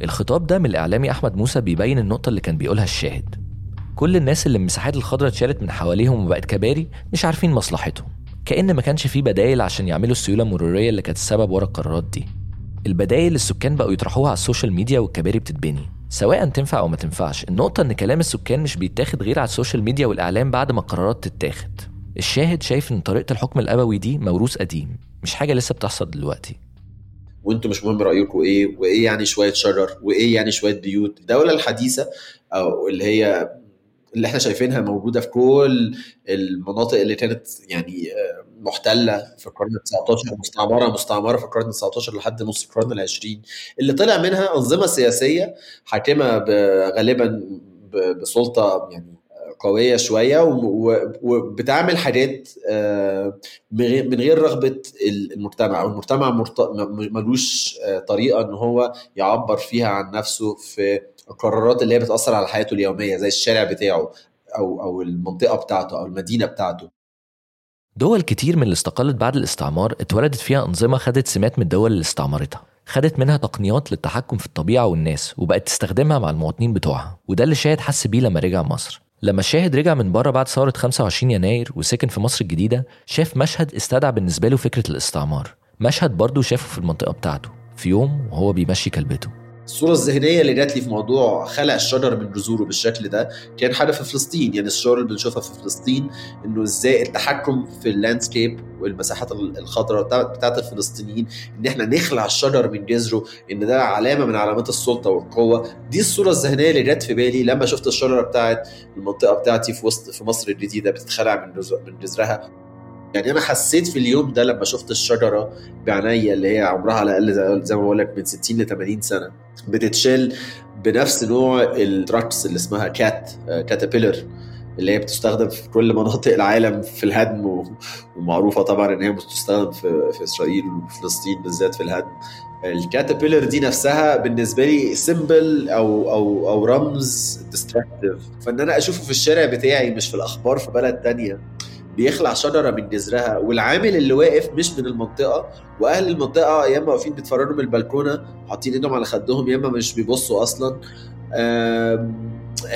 الخطاب ده من الإعلامي أحمد موسى بيبين النقطة اللي كان بيقولها الشاهد. كل الناس اللي المساحات الخضراء اتشالت من حواليهم وبقت كباري مش عارفين مصلحتهم. كأن ما كانش فيه بدايل عشان يعملوا السيولة المرورية اللي كانت السبب ورا القرارات دي. البدايل السكان بقوا يطرحوها على ال social media والكباري بتتبني. سواء تنفع أو ما تنفعش النقطة إن كلام السكان مش بيتاخد غير على ال social media والإعلام بعد ما القرارات تتاخد. الشاهد شايف إن طريقة الحكم الأبوي دي موروث قديم مش حاجة لسه بتحصل دلوقتي. وانتوا مش مهم رأيكم إيه وايه يعني شوية شجر وايه يعني شوية بيوت. الدولة الحديثة أو اللي هي اللي إحنا شايفينها موجودة في كل المناطق اللي كانت يعني آه، محتلة في القرن ال 19 مستعمرة مستعمرة في القرن ال 19 لحد نص القرن ال 20 اللي طلع منها أنظمة سياسية حاكمة غالبا بسلطة يعني قوية شوية وبتعمل حاجات آه، من غير- رغبة المجتمع. والمجتمع ملوش آه، طريقة إن هو يعبر فيها عن نفسه في القرارات اللي هي بتأثر على حياته اليومية زي الشارع بتاعه أو أو المنطقة بتاعته أو المدينة بتاعته. دول كتير من اللي استقلت بعد الاستعمار اتولدت فيها أنظمة خدت سمات من الدول اللي استعمرتها. خدت منها تقنيات للتحكم في الطبيعة والناس وبقت تستخدمها مع المواطنين بتوعها. وده اللي شاهد حس بيه لما رجع مصر. لما الشاهد رجع من بره بعد ثورة 25 يناير وسكن في مصر الجديدة شاف مشهد استدعى بالنسبة له فكرة الاستعمار. مشهد برضه شافه في المنطقة بتاعته في يوم وهو بيمشي كلبته. الصورة الذهنية اللي جات لي في موضوع خلع الشجر من جذوره بالشكل ده كان حاجة في فلسطين. يعني الصور اللي بنشوفها في فلسطين إنه إزاي التحكم في اللاندسكيب والمساحات الخضراء بتاع- بتاعت الفلسطينيين إن إحنا نخلع الشجر من جذره إن ده علامة من علامات السلطة والقوة. دي الصورة الذهنية اللي جت في بالي لما شفت الشجرة بتاعت المنطقة بتاعتي في وسط في مصر الجديدة بتتخلع من جذرها. يعني أنا حسيت في اليوم ده لما شفت الشجرة بعينيا اللي هي عمرها على الأقل زي- ما بقول لك من 60 ل 80 سنة بتتشال بنفس نوع ال trucks اللي اسمها Cat Caterpillar اللي هي بتستخدم في كل مناطق العالم في الهدم ومعروفة طبعا إن هي بتستخدم في في إسرائيل وفلسطين بالذات في الهدم. ال Caterpillar دي نفسها بالنسبة لي symbol أو أو أو رمز destructive فإن أنا أشوفه في الشارع بتاعي مش في الأخبار في بلد تانية بيخلع شجرة من جذرها والعامل اللي واقف مش من المنطقة وأهل المنطقة يا إما واقفين بيتفرجوا من البلكونة حاطين إيدهم على خدهم يا إما مش بيبصوا أصلا.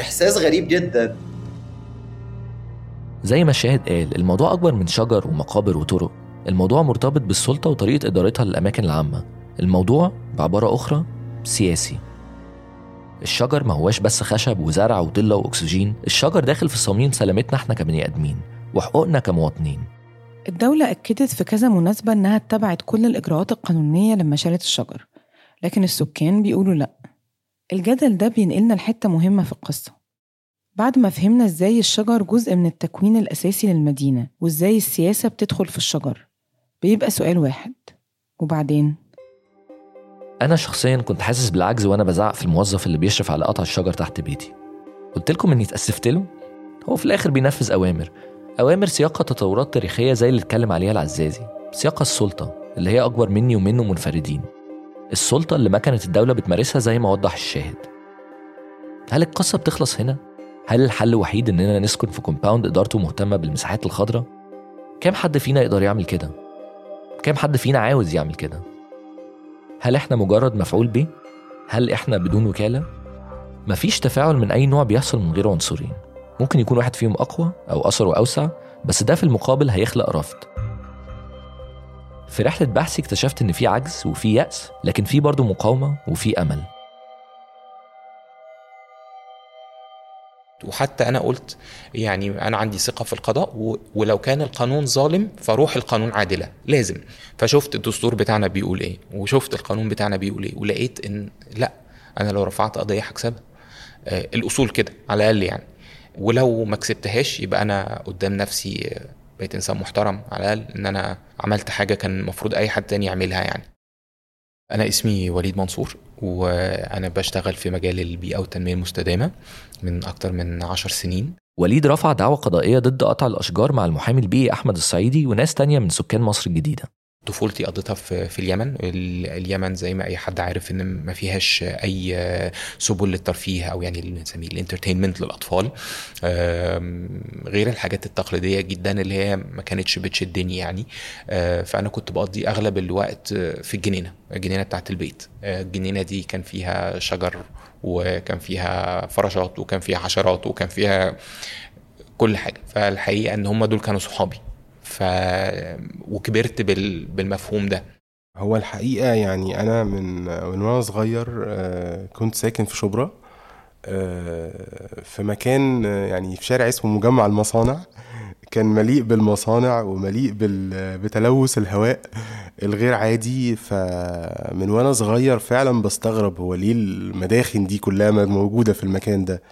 إحساس غريب جدا. زي ما الشاهد قال الموضوع أكبر من شجر ومقابر وطرق. الموضوع مرتبط بالسلطة وطريقة إدارتها للأماكن العامة. الموضوع بعبارة أخرى سياسي. الشجر ما هواش بس خشب وزرع وضلة وأكسجين. الشجر داخل في صميم سلامتنا إحنا كبني آدمين. وحقوقنا كمواطنين. الدولة أكدت في كذا مناسبة إنها اتبعت كل الإجراءات القانونية لما شالت الشجر لكن السكان بيقولوا لأ. الجدل ده بينقلنا لحتة مهمة في القصة. بعد ما فهمنا إزاي الشجر جزء من التكوين الأساسي للمدينة وإزاي السياسة بتدخل في الشجر بيبقى سؤال واحد. وبعدين؟ أنا شخصيا كنت حاسس بالعجز وأنا بزعق في الموظف اللي بيشرف على قطع الشجر تحت بيتي. قلت لكم إني اتأسفت له؟ هو في الآخر بينفذ أوامر. أوامر سياقها تطورات تاريخية زي اللي اتكلم عليها العزازي سياقها السلطة اللي هي أكبر مني ومنه منفردين السلطة اللي ما كانت الدولة بتمارسها زي ما وضح الشاهد هل القصة بتخلص هنا؟ هل الحل الوحيد إننا نسكن في كومباوند إدارته مهتمة بالمساحات الخضراء؟ كام حد فينا يقدر يعمل كده؟ كام حد فينا عاوز يعمل كده؟ هل إحنا مجرد مفعول به؟ هل إحنا بدون وكالة؟ مفيش تفاعل من أي نوع بيحصل من غير عنصرين ممكن يكون واحد فيهم أقوى أو أثره أوسع بس ده في المقابل هيخلق رفض. في رحلة بحثي اكتشفت إن في عجز وفي يأس لكن في برضه مقاومة وفي أمل. وحتى أنا قلت يعني أنا عندي ثقة في القضاء ولو كان القانون ظالم فروح القانون عادلة لازم. فشفت الدستور بتاعنا بيقول إيه وشفت القانون بتاعنا بيقول إيه ولقيت إن لأ أنا لو رفعت قضية هكسبها. آه، الأصول كده على الأقل يعني. ولو ما كسبتهاش يبقى أنا قدام نفسي بقيت إنسان محترم على الأقل إن أنا عملت حاجة كان المفروض أي حد تاني يعملها يعني. أنا اسمي وليد منصور وأنا بشتغل في مجال البيئة والتنمية المستدامة من أكتر من عشر سنين. وليد رفع دعوى قضائية ضد قطع الأشجار مع المحامي البيئي أحمد الصعيدي وناس تانية من سكان مصر الجديدة. طفولتي قضيتها في في اليمن. ال- اليمن زي ما أي حد عارف إن ما فيهاش أي سبل للترفيه أو يعني اللي بنسميه الإنترتينمنت للأطفال. غير الحاجات التقليدية جدا اللي هي ما كانتش بتشدني يعني. آه، فأنا كنت بقضي أغلب الوقت في الجنينة الجنينة بتاعت البيت. آه، الجنينة دي كان فيها شجر وكان فيها فراشات وكان فيها حشرات وكان فيها كل حاجة. فالحقيقة إن هم دول كانوا صحابي. ف وكبرت بال... بالمفهوم ده. هو الحقيقة يعني أنا من من وأنا صغير آه، كنت ساكن في شبرا آه، في مكان آه، يعني في شارع اسمه مجمع المصانع. كان مليء بالمصانع ومليء بتلوث الهواء الغير عادي. فمن وأنا صغير فعلا بستغرب هو ليه المداخن دي كلها موجودة في المكان ده.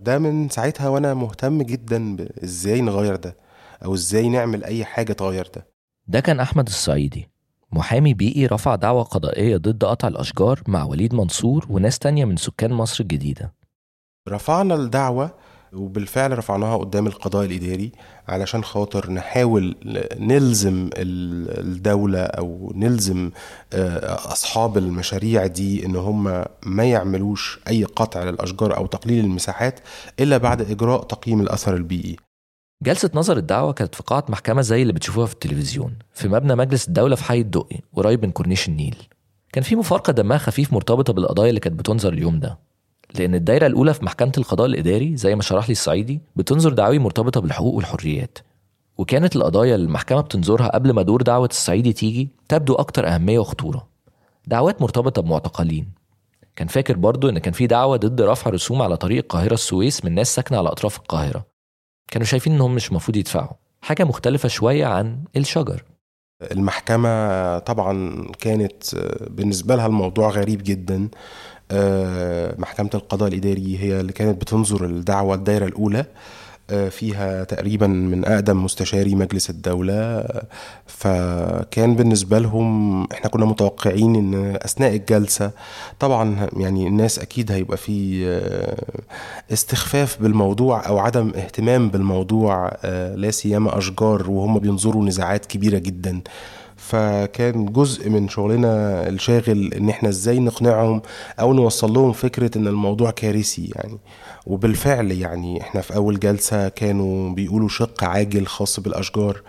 ده من ساعتها وأنا مهتم جدا إزاي نغير ده. أو إزاي نعمل أي حاجة تغير ده ده كان أحمد الصعيدي. محامي بيئي رفع دعوى قضائية ضد قطع الأشجار مع وليد منصور وناس تانية من سكان مصر الجديدة. رفعنا الدعوة وبالفعل رفعناها قدام القضاء الإداري علشان خاطر نحاول نلزم ال- الدولة أو نلزم آه، أصحاب المشاريع دي إن هم ما يعملوش أي قطع للأشجار أو تقليل المساحات إلا بعد إجراء تقييم الأثر البيئي. جلسة نظر الدعوة كانت في قاعة محكمة زي اللي بتشوفوها في التلفزيون في مبنى مجلس الدولة في حي الدقي قريب من كورنيش النيل. كان في مفارقة دمها خفيف مرتبطة بالقضايا اللي كانت بتنظر اليوم ده. لأن الدايرة الأولى في محكمة القضاء الإداري زي ما شرح لي الصعيدي بتنظر دعاوي مرتبطة بالحقوق والحريات. وكانت القضايا اللي المحكمة بتنظرها قبل ما دور دعوة الصعيدي تيجي تبدو أكتر أهمية وخطورة. دعوات مرتبطة بمعتقلين. كان فاكر برضو إن كان في دعوة ضد رفع رسوم على طريق القاهرة السويس من ناس ساكنة على أطراف القاهرة. كانوا شايفين إنهم مش المفروض يدفعوا. حاجة مختلفة شوية عن الشجر. المحكمة طبعا كانت آه، بالنسبة لها الموضوع غريب جدا. آه، محكمة القضاء الإداري هي اللي كانت بتنظر الدعوة الدايرة الأولى. فيها تقريبا من أقدم مستشاري مجلس الدولة فكان بالنسبة لهم إحنا كنا متوقعين إن أثناء الجلسة طبعا يعني الناس أكيد هيبقى في آه، استخفاف بالموضوع أو عدم اهتمام بالموضوع آه، لا سيما أشجار وهم بينظروا نزاعات كبيرة جدا. فكان جزء من شغلنا الشاغل إن إحنا إزاي نقنعهم أو نوصل لهم فكرة إن الموضوع كارثي يعني. وبالفعل يعني إحنا في أول جلسة كانوا بيقولوا شق عاجل خاص بالأشجار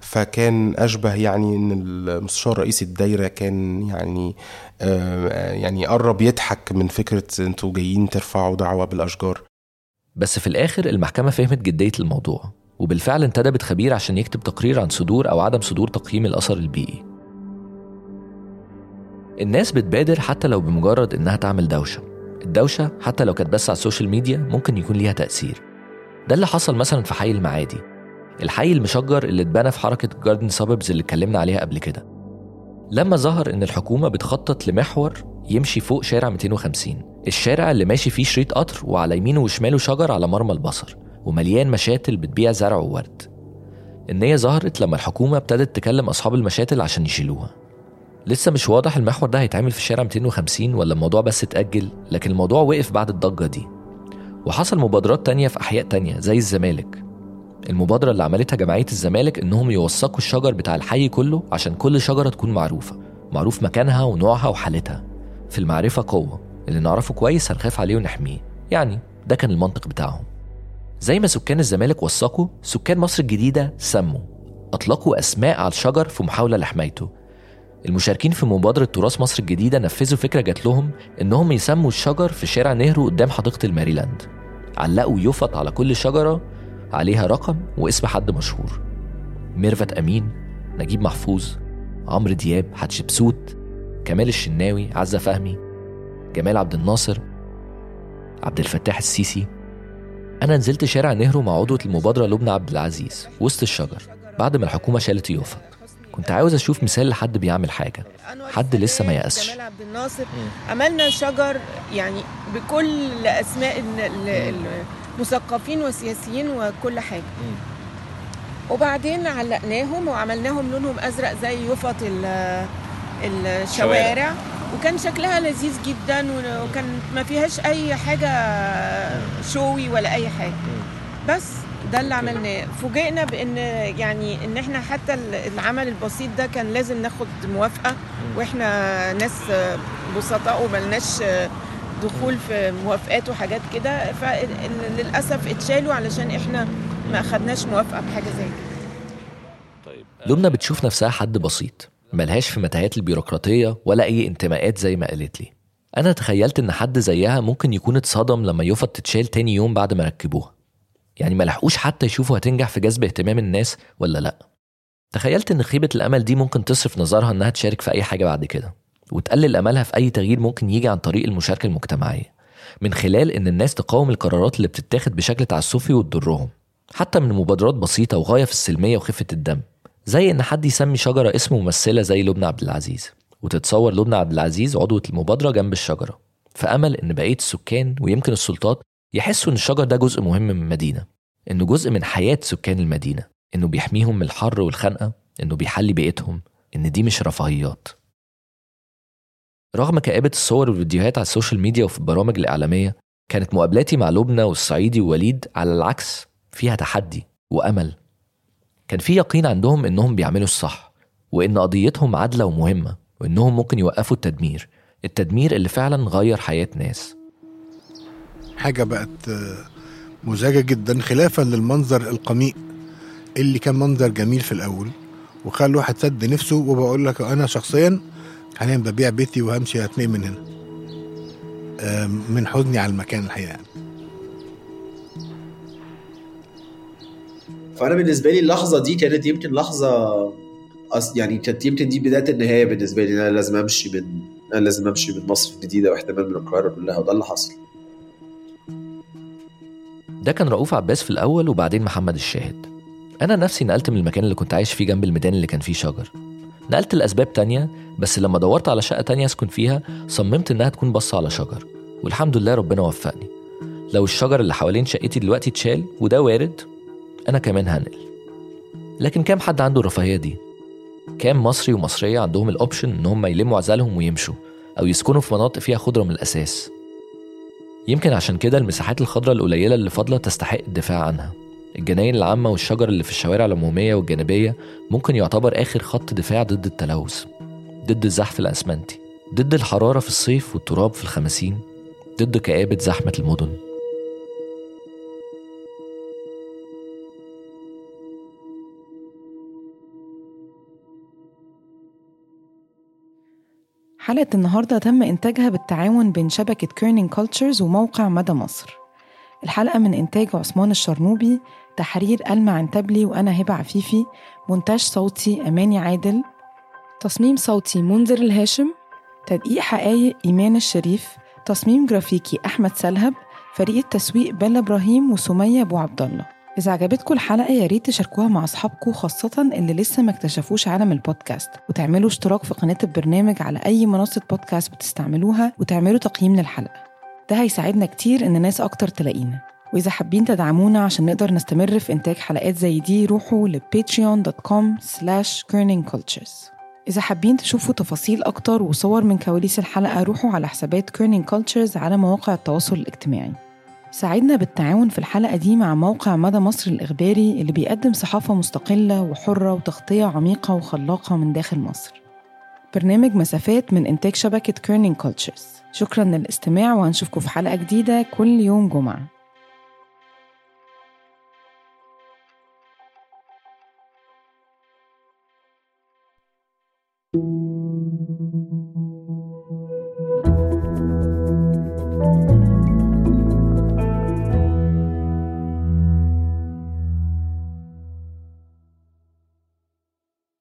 فكان أشبه يعني إن المستشار رئيس الدايرة كان يعني آه يعني قرب يضحك من فكرة إنتوا جايين ترفعوا دعوة بالأشجار. بس في الآخر المحكمة فهمت جدية الموضوع. وبالفعل انتدبت خبير عشان يكتب تقرير عن صدور أو عدم صدور تقييم الأثر البيئي. الناس بتبادر حتى لو بمجرد إنها تعمل دوشة. الدوشة حتى لو كانت بس على ال social media ممكن يكون ليها تأثير. ده اللي حصل مثلا في حي المعادي. الحي المشجر اللي اتبنى في حركة garden suburbs اللي اتكلمنا عليها قبل كده. لما ظهر إن الحكومة بتخطط لمحور يمشي فوق شارع 250 الشارع اللي ماشي فيه شريط قطر وعلى يمينه وشماله شجر على مرمى البصر. ومليان مشاتل بتبيع زرع وورد. النية ظهرت لما الحكومة ابتدت تكلم أصحاب المشاتل عشان يشيلوها. لسه مش واضح المحور ده هيتعمل في شارع 250 ولا الموضوع بس اتأجل لكن الموضوع وقف بعد الضجة دي. وحصل مبادرات تانية في أحياء تانية زي الزمالك. المبادرة اللي عملتها جمعية الزمالك إنهم يوثقوا الشجر بتاع الحي كله عشان كل شجرة تكون معروفة معروف مكانها ونوعها وحالتها. في المعرفة قوة اللي نعرفه كويس هنخاف عليه ونحميه. يعني ده كان المنطق بتاعهم. زي ما سكان الزمالك وثقوا سكان مصر الجديدة سموا أطلقوا أسماء على الشجر في محاولة لحمايته. المشاركين في مبادرة تراث مصر الجديدة نفذوا فكرة جات لهم إنهم يسموا الشجر في شارع نهرو قدام حديقة الماريلاند. علقوا يفط على كل شجرة عليها رقم واسم حد مشهور. ميرفت أمين نجيب محفوظ عمرو دياب حتشبسوت كمال الشناوي عزة فهمي جمال عبد الناصر عبد الفتاح السيسي. أنا نزلت شارع نهرو مع عضوة المبادرة لبنى عبد العزيز وسط الشجر بعد ما الحكومة شالت يوفط. كنت عاوز أشوف مثال لحد بيعمل حاجة حد لسه ما يأسش. جمال عبد الناصر عملنا شجر يعني بكل ال- المثقفين والسياسيين وكل حاجة. وبعدين علقناهم وعملناهم لونهم أزرق زي يفط ال- الشوارع. وكان شكلها لذيذ جدا وكان ما فيهاش أي حاجة شوي ولا أي حاجة. بس ده اللي عملناه. فوجئنا بإن يعني إن إحنا حتى العمل البسيط ده كان لازم ناخد موافقة وإحنا ناس بسطاء وملناش دخول في موافقات وحاجات كده. فللاسف اتشالوا علشان إحنا ما أخدناش موافقة بحاجة زي كده لبنى بتشوف نفسها حد بسيط. ملهاش في متاهات البيروقراطية ولا أي انتماءات زي ما قالت لي. أنا تخيلت إن حد زيها ممكن يكون اتصدم لما يفط تتشال تاني يوم بعد ما ركبوها. يعني ما لحقوش حتى يشوفوا هتنجح في جذب اهتمام الناس ولا لأ. تخيلت إن خيبة الأمل دي ممكن تصرف نظرها إنها تشارك في أي حاجة بعد كده وتقلل أملها في أي تغيير ممكن يجي عن طريق المشاركة المجتمعية. من خلال إن الناس تقاوم القرارات اللي بتتاخد بشكل تعسفي وتضرهم حتى من مبادرات بسيطة وغاية في السلمية وخفة الدم. زي إن حد يسمي شجرة اسم ممثلة زي لبنى عبد العزيز وتتصور لبنى عبد العزيز عضوة المبادرة جنب الشجرة في أمل إن بقية السكان ويمكن السلطات يحسوا إن الشجر ده جزء مهم من المدينة إنه جزء من حياة سكان المدينة إنه بيحميهم من الحر والخنقة إنه بيحلي بيئتهم إن دي مش رفاهيات. رغم كآبة الصور والفيديوهات على ال social media وفي البرامج الإعلامية كانت مقابلاتي مع لبنى والصعيدي ووليد على العكس فيها تحدي وأمل. كان في يقين عندهم إنهم بيعملوا الصح وإن قضيتهم عادلة ومهمة وإنهم ممكن يوقفوا التدمير التدمير اللي فعلا غير حياة ناس. حاجة بقت آه، مزعجة جدا خلافا للمنظر القميء اللي كان منظر جميل في الأول وخلى الواحد سد نفسه وبقول لك أنا شخصيا حاليا ببيع بيتي وهمشي هتنقل من هنا. من حزني على المكان الحقيقة. فأنا بالنسبة لي اللحظة دي كانت يمكن لحظة. يعني كانت يمكن دي بداية النهاية بالنسبة لي أنا لازم أمشي من أنا لازم أمشي من مصر الجديدة واحتمال من القاهرة كلها وده اللي حصل. ده كان رؤوف عباس في الأول وبعدين محمد الشاهد. أنا نفسي نقلت من المكان اللي كنت عايش فيه جنب الميدان اللي كان فيه شجر. نقلت لأسباب تانية بس لما دورت على شقة تانية أسكن فيها صممت إنها تكون بصة على شجر. والحمد لله ربنا وفقني. لو الشجر اللي حوالين شقتي دلوقتي اتشال وده وارد أنا كمان هنقل. لكن كام حد عنده الرفاهية دي؟ كام مصري ومصرية عندهم الأوبشن إن هم يلموا عزالهم ويمشوا أو يسكنوا في مناطق فيها خضرة من الأساس؟ يمكن عشان كده المساحات الخضراء القليلة اللي فاضلة تستحق الدفاع عنها. الجناين العامة والشجر اللي في الشوارع العمومية والجانبية ممكن يعتبر آخر خط دفاع ضد التلوث ضد الزحف الأسمنتي ضد الحرارة في الصيف والتراب في الخماسين ضد كآبة زحمة المدن. حلقة النهاردة تم إنتاجها بالتعاون بين شبكة Kerning Cultures وموقع مدى مصر. الحلقة من إنتاج عثمان الشرنوبي تحرير ألمع عنتبلي وأنا هبة عفيفي مونتاج صوتي أماني عادل تصميم صوتي منذر الهاشم تدقيق حقايق إيمان الشريف تصميم جرافيكي أحمد سلهب فريق التسويق بيلا إبراهيم وسمية أبو عبد الله إذا عجبتكم الحلقة يا ريت تشاركوها مع أصحابكم خاصة اللي لسه ما اكتشفوش عالم البودكاست. وتعملوا اشتراك في قناة البرنامج على أي منصة بودكاست بتستعملوها وتعملوا تقييم للحلقة. ده هيساعدنا كتير إن ناس أكتر تلاقينا. وإذا حابين تدعمونا عشان نقدر نستمر في إنتاج حلقات زي دي روحوا ل patreon.com slash cultures. إذا حابين تشوفوا تفاصيل أكتر وصور من كواليس الحلقة روحوا على حسابات Kerning Cultures على مواقع التواصل الاجتماعي. ساعدنا بالتعاون في الحلقة دي مع موقع مدى مصر الإخباري اللي بيقدم صحافة مستقلة وحرة وتغطية عميقة وخلاقة من داخل مصر. برنامج مسافات من إنتاج شبكة Kerning Cultures شكرا للاستماع وهنشوفكم في حلقة جديدة كل يوم جمعة.